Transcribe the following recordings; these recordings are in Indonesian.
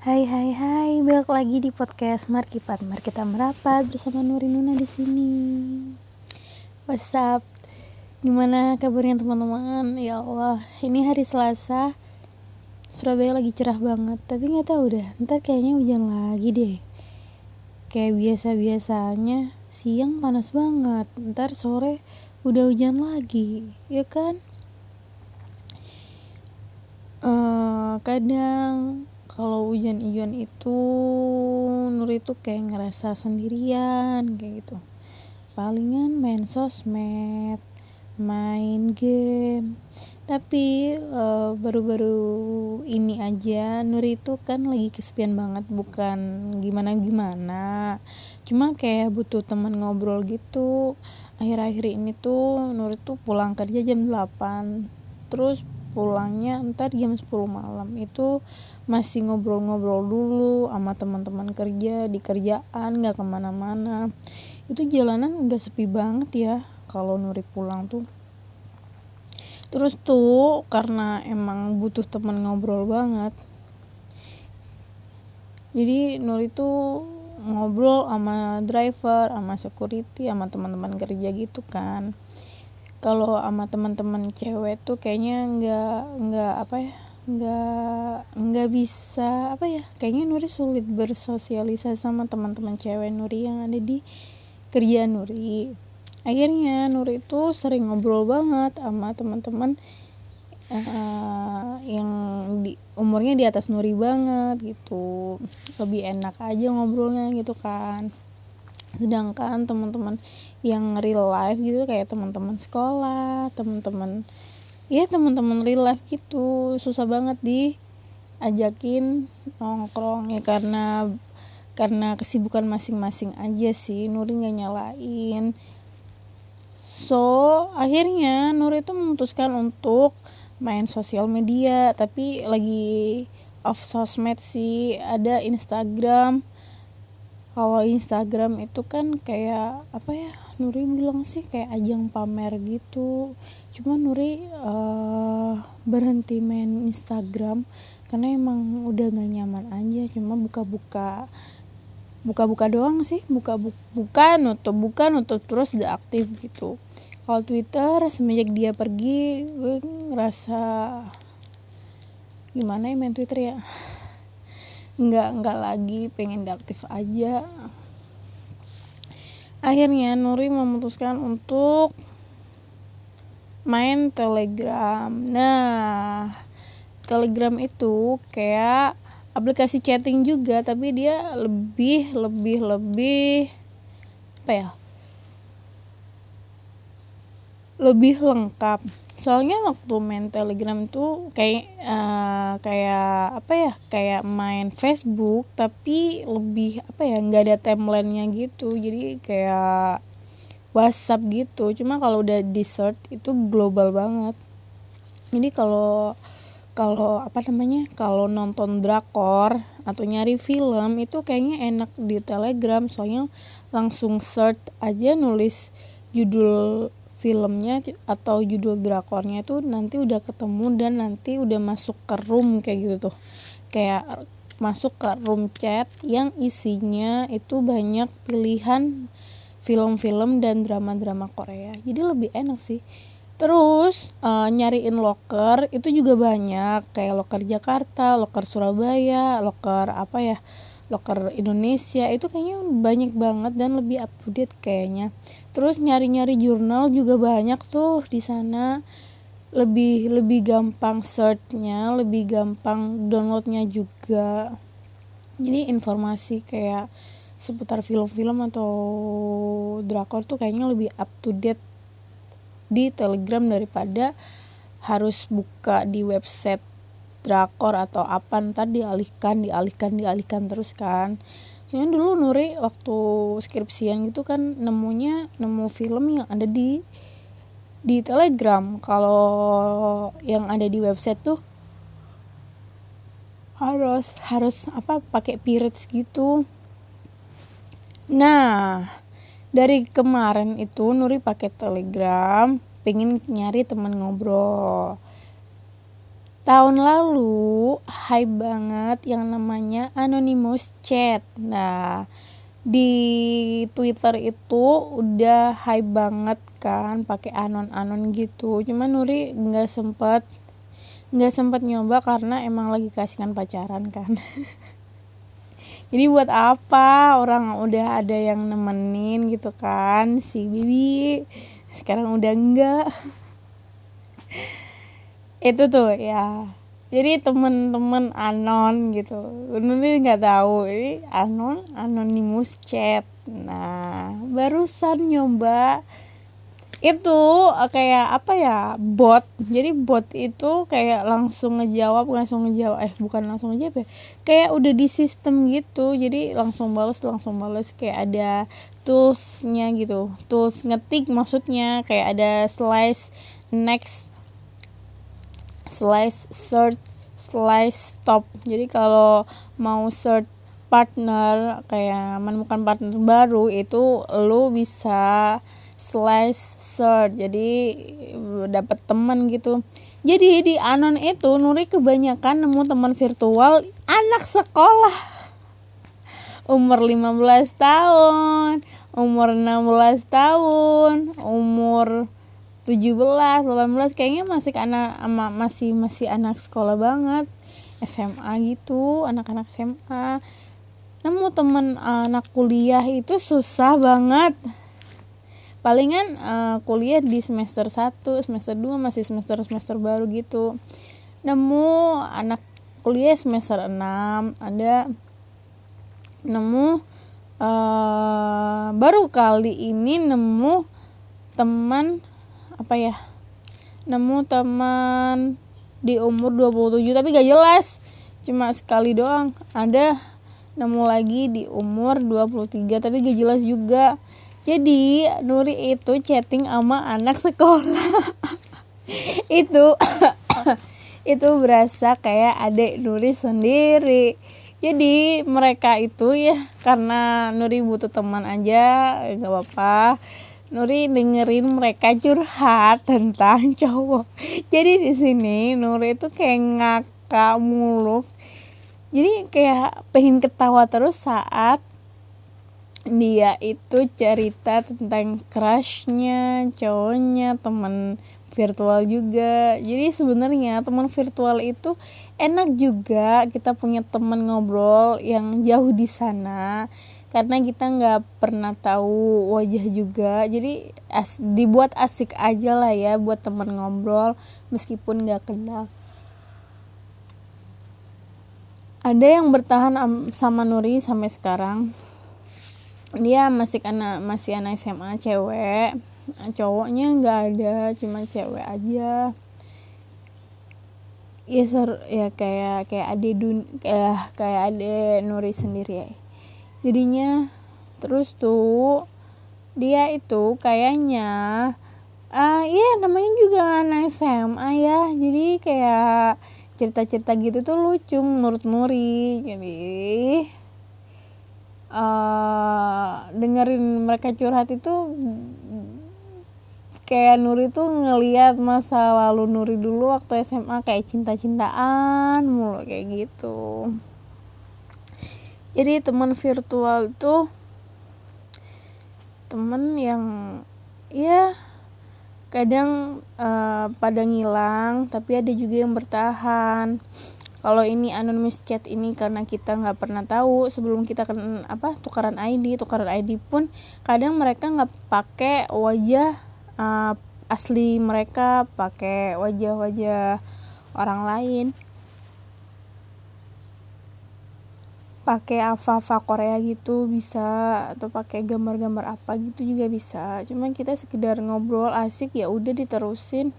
Hai hai hai, balik lagi di podcast Markipat. Mari kita merapat bersama Nuri Nuna di sini. What's up? Gimana kabarnya teman-teman? Ya Allah, ini hari Selasa. Surabaya lagi cerah banget, tapi nggak tahu deh. Ntar kayaknya hujan lagi deh. Kayak biasa-biasanya siang panas banget, ntar sore udah hujan lagi, ya kan? Uh, kadang kalau hujan-hujan itu Nur itu kayak ngerasa sendirian kayak gitu. Palingan main sosmed main game. Tapi baru baru-baru ini aja Nur itu kan lagi kesepian banget bukan gimana gimana cuma kayak butuh teman ngobrol gitu. Akhir-akhir ini tuh Nur itu pulang kerja jam 8 terus pulangnya ntar jam 10 malam. Itu masih ngobrol-ngobrol dulu sama teman-teman kerja di kerjaan nggak ke mana-mana. Itu jalanan udah sepi banget ya kalau Nuri pulang tuh. Terus tuh karena emang butuh teman ngobrol banget jadi Nuri tuh ngobrol sama driver sama security sama teman-teman kerja gitu kan kalau sama teman-teman cewek tuh kayaknya nggak nggak apa ya nggak nggak bisa apa ya kayaknya Nuri sulit bersosialisasi sama teman-teman cewek Nuri yang ada di kerjaan Nuri. Akhirnya Nuri itu sering ngobrol banget sama teman-teman uh, yang di umurnya di atas Nuri banget gitu. Lebih enak aja ngobrolnya gitu kan. Sedangkan teman-teman yang real life gitu kayak teman-teman sekolah teman-teman ya teman-teman real life gitu. Susah banget di ajakin nongkrong ya karena karena kesibukan masing-masing aja sih. Nuri nggak nyalain. So akhirnya Nuri itu memutuskan untuk main sosial media tapi lagi off sosmed sih. Ada Instagram. Kalau Instagram itu kan kayak apa ya Nuri bilang sih kayak ajang pamer gitu. Cuma Nuri uh, berhenti main Instagram karena emang udah gak nyaman aja. Cuma buka-buka buka-buka doang sih. Buka buka nutup buka nutup terus gak aktif gitu. Kalau Twitter semenjak dia pergi gue ngerasa gimana ya main Twitter ya? Nggak nggak lagi pengen diaktif aja akhirnya Nuri memutuskan untuk main telegram. Nah telegram itu kayak aplikasi chatting juga tapi dia lebih lebih lebih apa ya? Lebih lengkap soalnya waktu main telegram itu kayak uh, kayak apa ya kayak main Facebook tapi lebih apa ya nggak ada timelinenya gitu. Jadi kayak WhatsApp gitu. Cuma kalau udah search itu global banget. Jadi kalau kalau apa namanya kalau nonton drakor atau nyari film itu kayaknya enak di telegram. Soalnya langsung search aja nulis judul filmnya atau judul drakornya itu nanti udah ketemu dan nanti udah masuk ke room kayak gitu tuh. Kayak masuk ke room chat yang isinya itu banyak pilihan film-film dan drama-drama Korea. Jadi lebih enak sih. Terus uh, nyariin locker itu juga banyak. Kayak locker Jakarta locker Surabaya locker apa ya loker Indonesia. Itu kayaknya banyak banget dan lebih up to date kayaknya terus nyari-nyari jurnal juga banyak tuh di sana. Lebih lebih gampang searchnya lebih gampang downloadnya juga. Jadi informasi kayak seputar film-film atau drakor tuh kayaknya lebih up to date di telegram daripada harus buka di website drakor atau apa. Ntar dialihkan dialihkan dialihkan terus kan soalnya dulu Nuri waktu skripsian gitu kan nemunya nemu film yang ada di di telegram. Kalau yang ada di website tuh harus harus apa pakai pirates gitu. Nah dari kemarin itu Nuri pakai telegram pengen nyari teman ngobrol tahun lalu hype banget yang namanya anonymous chat. Nah di Twitter itu udah hype banget kan pakai anon-anon gitu. Cuman Nuri nggak sempet nggak sempet nyoba karena emang lagi kasihkan pacaran kan. Jadi buat apa orang udah ada yang nemenin gitu kan? Si Bibi sekarang udah enggak itu tuh ya. Jadi temen-temen anon gitu. Ini nggak tahu. Ini anon anonymous chat. Nah barusan nyoba itu eh, kayak apa ya bot. Jadi bot itu kayak langsung ngejawab langsung ngejawab eh bukan langsung ngejawab ya. Kayak udah di sistem gitu. Jadi langsung balas langsung balas kayak ada toolsnya gitu. Tools ngetik maksudnya. Kayak ada slice next slice search slice stop. Jadi kalau mau search partner kayak menemukan partner baru itu lo bisa slice search. Jadi dapat teman gitu. Jadi di anon itu Nuri kebanyakan nemu teman virtual anak sekolah. Umur 15 tahun umur 16 tahun umur 17 18 kayaknya masih anak masih masih anak sekolah banget SMA gitu anak-anak SMA nemu temen anak kuliah itu susah banget. Palingan uh, kuliah di semester 1 semester 2 masih semester semester baru gitu. Nemu anak kuliah semester 6 ada nemu uh, baru kali ini nemu teman apa ya? Nemu teman di umur 27 tapi gak jelas. Cuma sekali doang. Ada nemu lagi di umur 23 tapi gak jelas juga. Jadi Nuri itu chatting sama anak sekolah. Itu itu berasa kayak adik Nuri sendiri. Jadi mereka itu ya karena Nuri butuh teman aja gak apa-apa Nuri dengerin mereka curhat tentang cowok. Jadi di sini Nuri itu kayak ngakak mulu. Jadi kayak pengen ketawa terus saat dia itu cerita tentang crushnya cowoknya teman virtual juga jadi sebenarnya teman virtual itu enak juga kita punya teman ngobrol yang jauh di sana karena kita nggak pernah tahu wajah juga. Jadi as, dibuat asik aja lah ya buat temen ngobrol meskipun nggak kenal. Ada yang bertahan sama Nuri sampai sekarang. Dia masih anak masih anak SMA cewek. Cowoknya nggak ada cuma cewek aja. Ya ser ya kayak kayak ade dun kayak kayak ade Nuri sendiri. ya jadinya terus tuh dia itu kayaknya uh, iya namanya juga anak SMA ya. Jadi kayak cerita-cerita gitu tuh lucu menurut Nuri. Jadi uh, dengerin mereka curhat itu kayak Nuri tuh ngeliat masa lalu Nuri dulu waktu SMA kayak cinta-cintaan mulu kayak gitu jadi teman virtual itu temen yang ya kadang uh, pada ngilang tapi ada juga yang bertahan. Kalau ini anonymous chat ini karena kita nggak pernah tahu sebelum kita kan apa tukaran ID tukaran ID pun kadang mereka nggak pakai wajah uh, asli mereka pakai wajah-wajah orang lain pakai apa-apa Korea gitu bisa atau pakai gambar-gambar apa gitu juga bisa. Cuman kita sekedar ngobrol asik ya udah diterusin.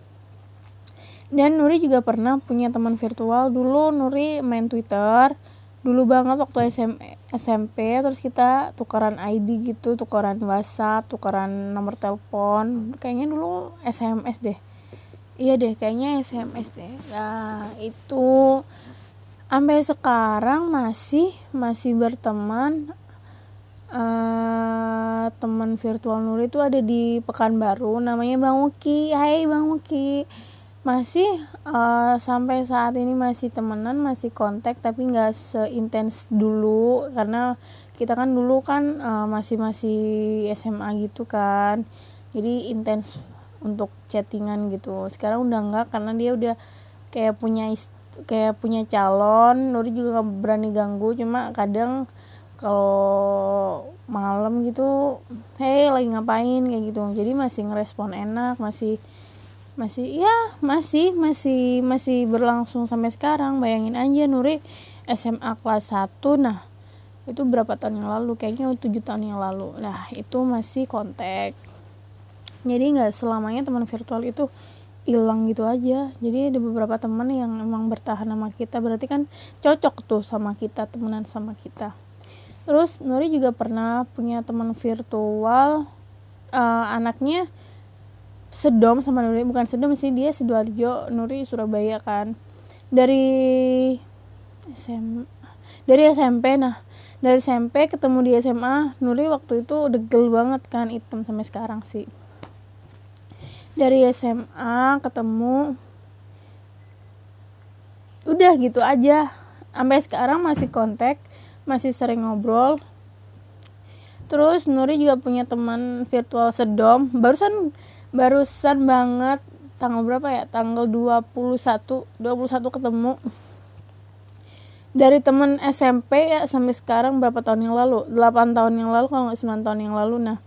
Dan Nuri juga pernah punya teman virtual. Dulu Nuri main Twitter dulu banget waktu SM, SMP terus kita tukaran ID gitu tukaran WhatsApp tukaran nomor telepon. Kayaknya dulu SMS deh. Iya deh kayaknya SMS deh. Nah itu sampai sekarang masih masih berteman. Uh, teman virtual Nuri itu ada di Pekanbaru namanya Bang Uki. Hai Bang Uki. Masih uh, sampai saat ini masih temenan masih kontak tapi nggak seintens dulu. Karena kita kan dulu kan uh, masih masih SMA gitu kan. Jadi intens untuk chattingan gitu. Sekarang udah enggak karena dia udah kayak punya kayak punya calon Nuri juga gak berani ganggu cuma kadang kalau malam gitu hey lagi ngapain? kayak gitu. Jadi masih ngerespon enak masih masih ya masih masih masih berlangsung sampai sekarang. Bayangin aja Nuri SMA kelas 1 nah itu berapa tahun yang lalu? Kayaknya tujuh tahun yang lalu. Nah itu masih kontak. Jadi nggak selamanya teman virtual itu hilang gitu aja. Jadi ada beberapa teman yang emang bertahan sama kita. Berarti kan cocok tuh sama kita temenan sama kita. Terus Nuri juga pernah punya teman virtual. Uh, anaknya sedom sama Nuri. Bukan sedom sih dia sidoarjo Nuri Surabaya kan. Dari SM dari SMP nah. Dari SMP ketemu di SMA Nuri waktu itu degel banget kan hitam sampai sekarang sih dari SMA ketemu. Udah gitu aja. Sampai sekarang masih kontak masih sering ngobrol. Terus Nuri juga punya teman virtual sedom. Barusan barusan banget. Tanggal berapa ya? Tanggal 21 21 ketemu. Dari temen SMP ya sampai sekarang berapa tahun yang lalu? 8 tahun yang lalu kalau nggak 9 tahun yang lalu. Nah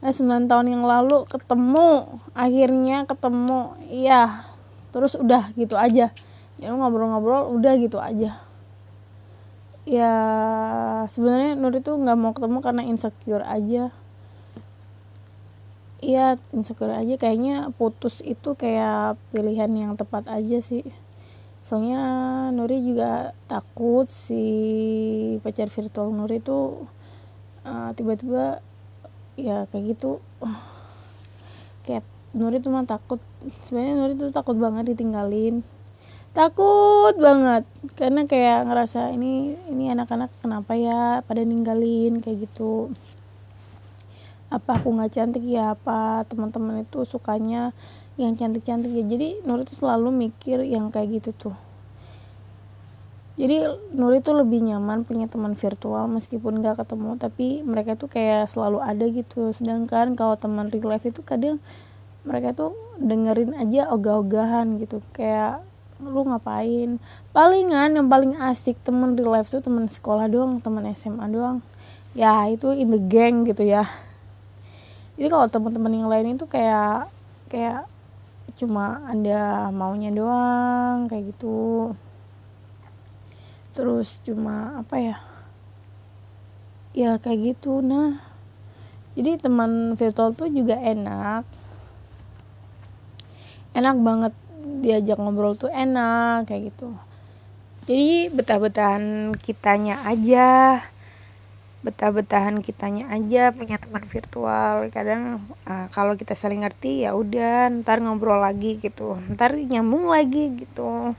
nah 9 tahun yang lalu ketemu akhirnya ketemu. Iya terus udah gitu aja. Ya ngobrol-ngobrol udah gitu aja. Ya sebenarnya Nur itu nggak mau ketemu karena insecure aja. Iya insecure aja. Kayaknya putus itu kayak pilihan yang tepat aja sih. Soalnya Nuri juga takut si pacar virtual Nuri itu uh, tiba-tiba ya kayak gitu. Kayak Nuri tuh mah takut. Sebenarnya Nuri tuh takut banget ditinggalin. Takut banget. Karena kayak ngerasa ini ini anak-anak kenapa ya pada ninggalin kayak gitu. Apa aku nggak cantik ya? Apa teman-teman itu sukanya yang cantik-cantik ya? Jadi Nur itu selalu mikir yang kayak gitu tuh jadi Nur itu lebih nyaman punya teman virtual meskipun nggak ketemu tapi mereka tuh kayak selalu ada gitu. Sedangkan kalau teman real life itu kadang mereka tuh dengerin aja ogah-ogahan gitu. Kayak lu ngapain? Palingan yang paling asik temen real life tuh temen sekolah doang temen SMA doang. Ya itu in the gang gitu ya. Jadi kalau teman-teman yang lain itu kayak kayak cuma anda maunya doang kayak gitu terus cuma apa ya? Ya kayak gitu. Nah jadi teman virtual tuh juga enak. Enak banget diajak ngobrol tuh enak kayak gitu. Jadi betah-betahan kitanya aja. Betah-betahan kitanya aja punya teman virtual. Kadang uh, kalau kita saling ngerti ya udah ntar ngobrol lagi gitu. Ntar nyambung lagi gitu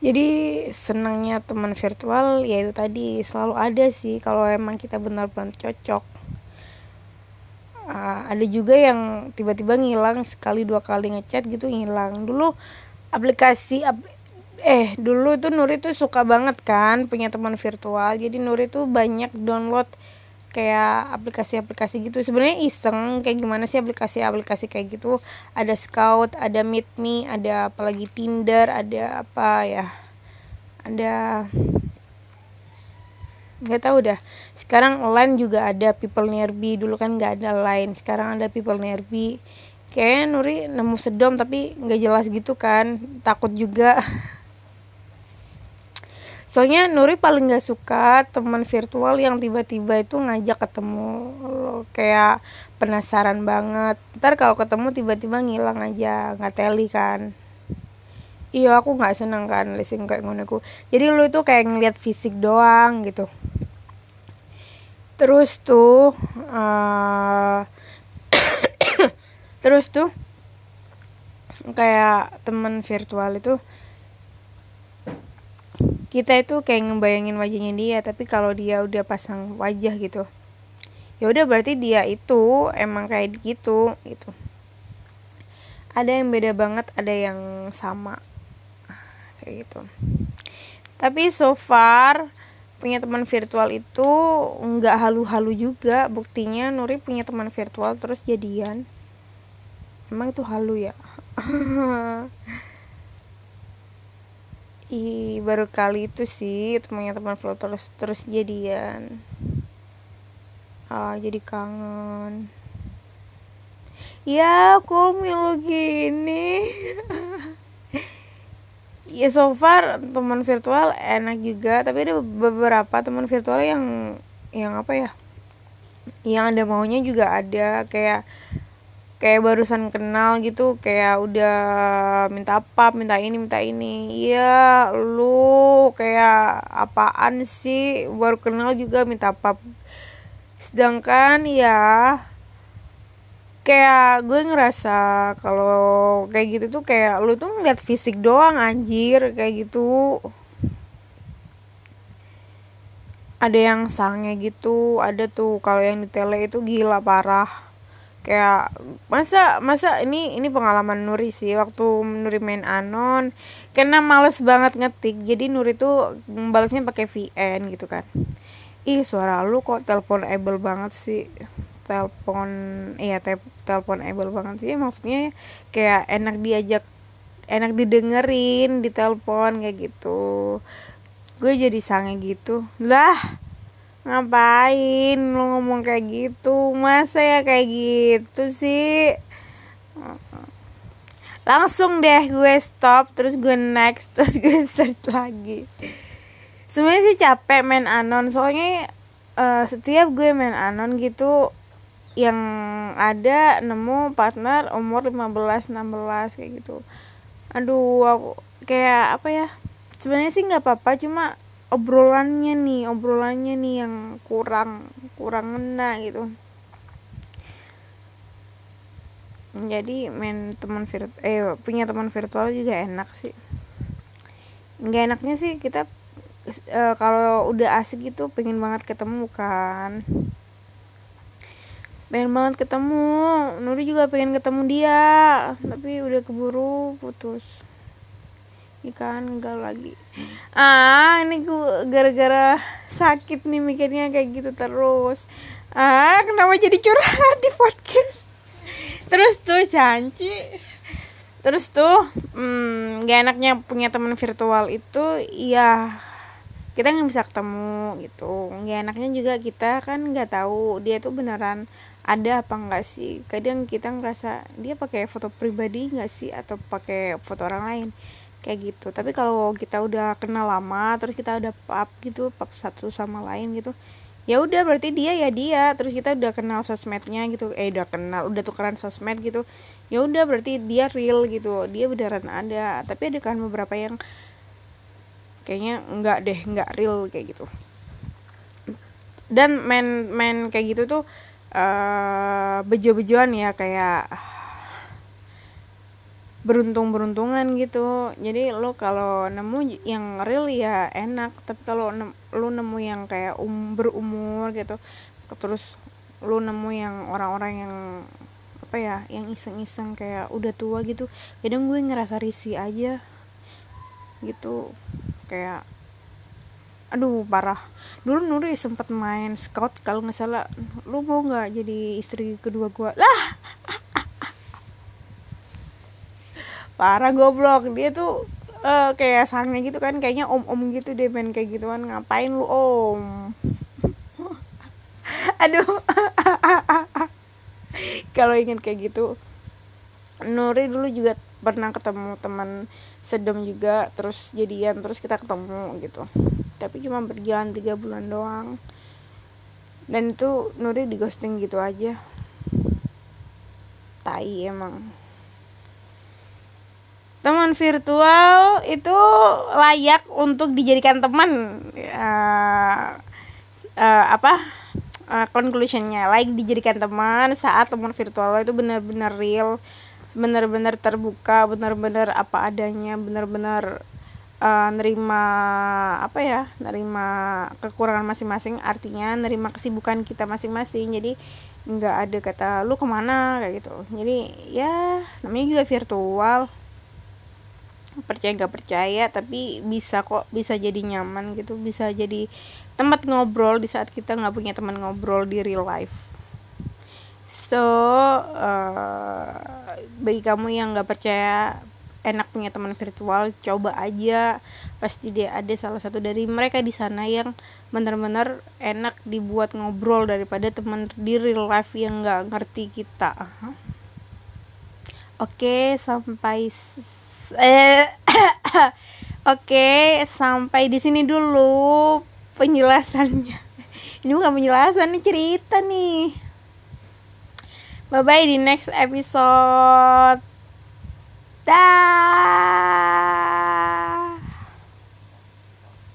jadi senangnya teman virtual ya itu tadi selalu ada sih kalau emang kita benar-benar cocok. Uh, ada juga yang tiba-tiba ngilang sekali dua kali ngechat gitu ngilang. Dulu aplikasi ap eh dulu tuh Nuri tuh suka banget kan punya teman virtual. Jadi Nuri tuh banyak download kayak aplikasi-aplikasi gitu. Sebenarnya iseng kayak gimana sih aplikasi-aplikasi kayak gitu? Ada Scout ada Meet Me ada apalagi Tinder ada apa ya? Ada nggak tahu dah. Sekarang line juga ada people nearby dulu kan nggak ada line sekarang ada people nearby kayaknya Nuri nemu sedom tapi nggak jelas gitu kan. Takut juga soalnya Nuri paling gak suka teman virtual yang tiba-tiba itu ngajak ketemu. Lo kayak penasaran banget. Ntar kalau ketemu tiba-tiba ngilang aja nggak teli kan. Iya aku nggak seneng kan leasing kayak ngono jadi lu itu kayak ngeliat fisik doang gitu. Terus tuh uh, terus tuh kayak teman virtual itu kita itu kayak ngebayangin wajahnya dia tapi kalau dia udah pasang wajah gitu ya udah berarti dia itu emang kayak gitu gitu. Ada yang beda banget ada yang sama kayak gitu. Tapi so far punya teman virtual itu nggak halu-halu juga. Buktinya Nuri punya teman virtual terus jadian. Emang itu halu ya Ih, baru kali itu sih temannya teman flow terus terus jadian. Ah jadi kangen. Ya kok lo gini. Ya so far teman virtual enak juga tapi ada beberapa teman virtual yang yang apa ya? Yang ada maunya juga ada kayak kayak barusan kenal gitu kayak udah minta apa minta ini minta ini. Iya lu kayak apaan sih? Baru kenal juga minta apa sedangkan ya kayak gue ngerasa kalau kayak gitu tuh kayak lu tuh ngeliat fisik doang anjir kayak gitu. Ada yang sange gitu ada tuh kalau yang di tele itu gila parah kayak masa masa ini ini pengalaman Nuri sih waktu Nuri main Anon karena males banget ngetik jadi Nuri tuh balasnya pakai VN gitu kan. Ih suara lu kok telepon able banget sih? Telepon iya te telepon able banget sih maksudnya kayak enak diajak enak didengerin di telepon kayak gitu. Gue jadi sange gitu. Lah ngapain lu ngomong kayak gitu? Masa ya kayak gitu sih? Langsung deh gue stop terus gue next terus gue search lagi. Sebenarnya sih capek main anon soalnya uh, setiap gue main anon gitu yang ada nemu partner umur 15 16 kayak gitu. Aduh aku kayak apa ya? Sebenarnya sih nggak apa-apa cuma obrolannya nih obrolannya nih yang kurang kurang ngena gitu. Jadi main teman virtual eh punya teman virtual juga enak sih. Nggak enaknya sih kita e, kalau udah asik gitu pengen banget ketemu kan. Pengen banget ketemu. Nuri juga pengen ketemu dia tapi udah keburu putus ini kan enggak lagi. Ah ini gue gara-gara sakit nih mikirnya kayak gitu terus. Ah kenapa jadi curhat di podcast? Terus tuh canci terus tuh hmm, gak enaknya punya teman virtual itu iya kita nggak bisa ketemu gitu. Gak enaknya juga kita kan nggak tahu dia tuh beneran ada apa enggak sih. Kadang kita ngerasa dia pakai foto pribadi nggak sih atau pakai foto orang lain kayak gitu. Tapi kalau kita udah kenal lama terus kita udah pap gitu pap satu sama lain gitu ya udah berarti dia ya dia. Terus kita udah kenal sosmednya gitu eh udah kenal udah tukeran sosmed gitu ya udah berarti dia real gitu dia beneran ada. Tapi ada kan beberapa yang kayaknya enggak deh enggak real kayak gitu. Dan main main kayak gitu tuh uh, bejo-bejoan ya kayak beruntung-beruntungan gitu. Jadi lo kalau nemu yang real ya enak tapi kalau ne lo nemu yang kayak um berumur gitu terus lo nemu yang orang-orang yang apa ya yang iseng-iseng kayak udah tua gitu kadang gue ngerasa risih aja gitu. Kayak aduh parah. Dulu Nuri sempat main scout kalau nggak salah lu mau nggak jadi istri kedua gue lah parah goblok. Dia tuh uh, kayak sange gitu kan kayaknya om om gitu deh main kayak gituan. Ngapain lu om? Aduh. Kalau ingin kayak gitu Nuri dulu juga pernah ketemu teman sedem juga. Terus jadian terus kita ketemu gitu. Tapi cuma berjalan tiga bulan doang. Dan itu Nuri di ghosting gitu aja. Tai emang teman virtual itu layak untuk dijadikan teman uh, uh, apa uh, conclusionnya. Layak dijadikan teman saat teman virtual itu benar-benar real benar-benar terbuka benar-benar apa adanya benar-benar uh, nerima apa ya nerima kekurangan masing-masing. Artinya nerima kesibukan kita masing-masing. Jadi nggak ada kata lu ke mana? Kayak gitu. Jadi ya namanya juga virtual percaya nggak percaya tapi bisa kok bisa jadi nyaman gitu. Bisa jadi tempat ngobrol di saat kita nggak punya teman ngobrol di real life. So uh, bagi kamu yang nggak percaya enak punya teman virtual coba aja. Pasti dia ada salah satu dari mereka di sana yang benar-benar enak dibuat ngobrol daripada teman di real life yang nggak ngerti kita. Oke sampai Eh, oke, sampai di sini dulu penjelasannya. Ini bukan penjelasan, nih cerita nih. Bye bye di next episode. Dah.